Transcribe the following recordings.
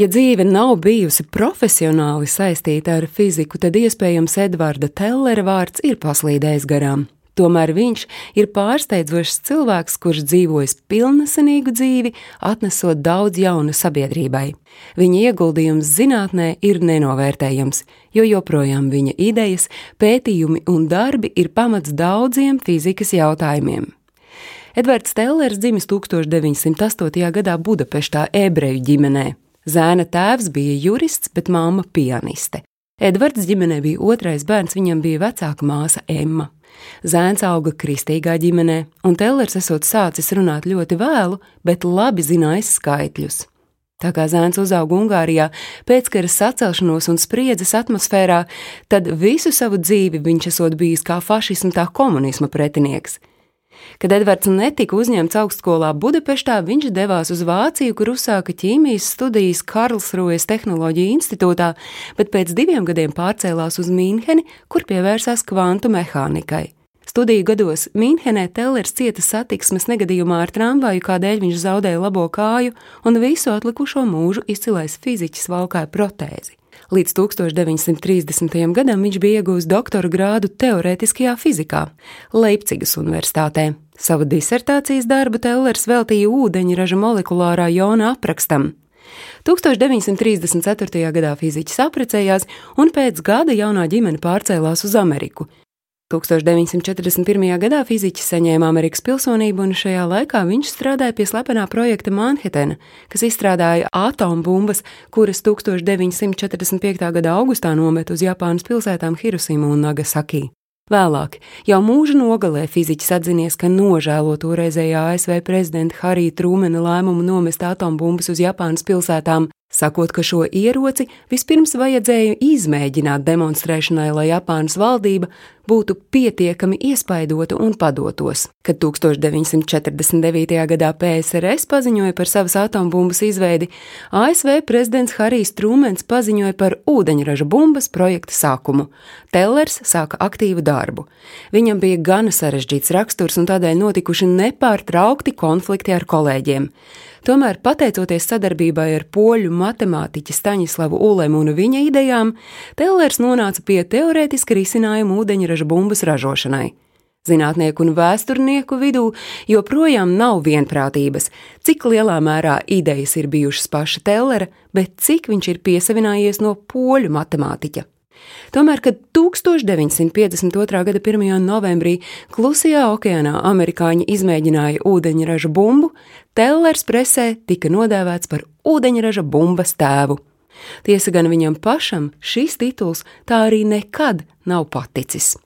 Ja dzīve nav bijusi profesionāli saistīta ar fiziku, tad iespējams Edvarda Tellera vārds ir paslīdējis garām. Tomēr viņš ir pārsteidzošs cilvēks, kurš dzīvojis pilnesenīgu dzīvi, atnesot daudz jaunu sabiedrībai. Viņa ieguldījums zinātnē ir nenovērtējams, jo joprojām viņa idejas, pētījumi un darbi ir pamats daudziem fizikas jautājumiem. Edvards Tellers dzimis 1908. gadā Budapeštā ebreju ģimenē. Zēna tēvs bija jurists, bet māma pianiste. Edvards ģimenē bija otrais bērns, viņam bija vecāka māsa Emma. Zēns auga kristīgā ģimenē, un Tellers esot sācis runāt ļoti vēlu, bet labi zinājis skaitļus. Tā kā zēns uzauga Ungārijā pēckara sacelšanos un spriedzes atmosfērā, tad visu savu dzīvi viņš esot bijis kā fašisma tā komunisma pretinieks. Kad Edvards netika uzņemts augstskolā Budapeštā, viņš devās uz Vāciju, kur uzsāka ķīmijas studijas Karlsruhes Tehnoloģiju institūtā, bet pēc diviem gadiem pārcēlās uz Mīnheni, kur pievērsās kvantu mehānikai. Studiju gados Mīnhenē Tellers cieta satiksmes negadījumā ar tramvaju, kādēļ viņš zaudēja labo kāju, un visu atlikušo mūžu izcilais fiziķis valkāja protēzi. Līdz 1930. gadam viņš bija iegūmis doktora grādu teorētiskajā fizikā Leipcigas Universitātē. Savu disertācijas darbu Tellers veltīja ūdeņraža molekulārā jona aprakstam. 1934. gadā fiziķis apprecējās, un pēc gada jaunā ģimene pārcēlās uz Ameriku. 1941. gadā fiziķis saņēma Amerikas pilsonību, un šajā laikā viņš strādāja pie slepenā projekta Manhetena, kas izstrādāja atombumbas, kuras 1945. gada augustā nomet uz Japānas pilsētām Hirosimu un Nagasaki. Vēlāk, jau mūža nogalē fiziķis atzinies, ka nožēlo toreizējā ASV prezidenta Harija Trūmena lēmumu nomest atombumbas uz Japānas pilsētām, sakot, ka šo ieroci vispirms vajadzēja izmēģināt demonstrēšanai, lai Japānas valdība būtu pietiekami iespaidota un padotos. Kad 1949. gadā PSRS paziņoja par savas atombumbas izveidi, ASV prezidents Harijs Trūmens paziņoja par ūdeņraža bumbas projekta sākumu. Tellers sāka aktīvu darbu. Viņam bija gana sarežģīts raksturs un tādēļ notikuši nepārtraukti konflikti ar kolēģiem. Tomēr, pateicoties sadarbībai ar poļu matemātiķi Staņislavu Ulemu un viņa idejām, Tellers nonāca pie teorētiska risinājuma ūdeņraža bumbas ražošanai. Zinātnieku un vēsturnieku vidū joprojām nav vienprātības, cik lielā mērā idejas ir bijušas paša Tellera, bet cik viņš ir piesavinājies no poļu matemātiķa. Tomēr, kad 1952. gada 1. novembrī Klusajā okeānā amerikāņi izmēģināja ūdeņraža bumbu, Tellers presē tika nodēvēts par ūdeņraža bumbas tēvu. Tiesa gan viņam pašam šis tituls tā arī nekad nav paticis.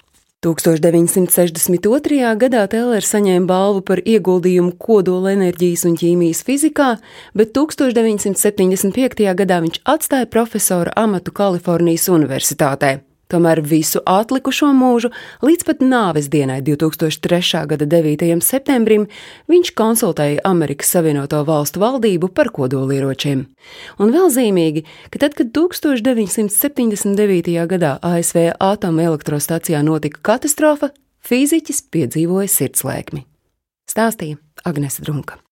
1962. gadā Tellers saņēma balvu par ieguldījumu kodolenerģijas un ķīmijas fizikā, bet 1975. gadā viņš atstāja profesora amatu Kalifornijas Universitātē. Tomēr visu atlikušo mūžu, līdz pat nāves dienai 2003. gada 9. septembrim, viņš konsultēja Amerikas Savienoto Valstu valdību par kodolieročiem. Un vēl zīmīgi, ka tad, kad 1979. gadā ASV atomelektrostacijā notika katastrofa, fiziķis piedzīvoja sirdslēkmi. Stāstīja Agnese Drunka.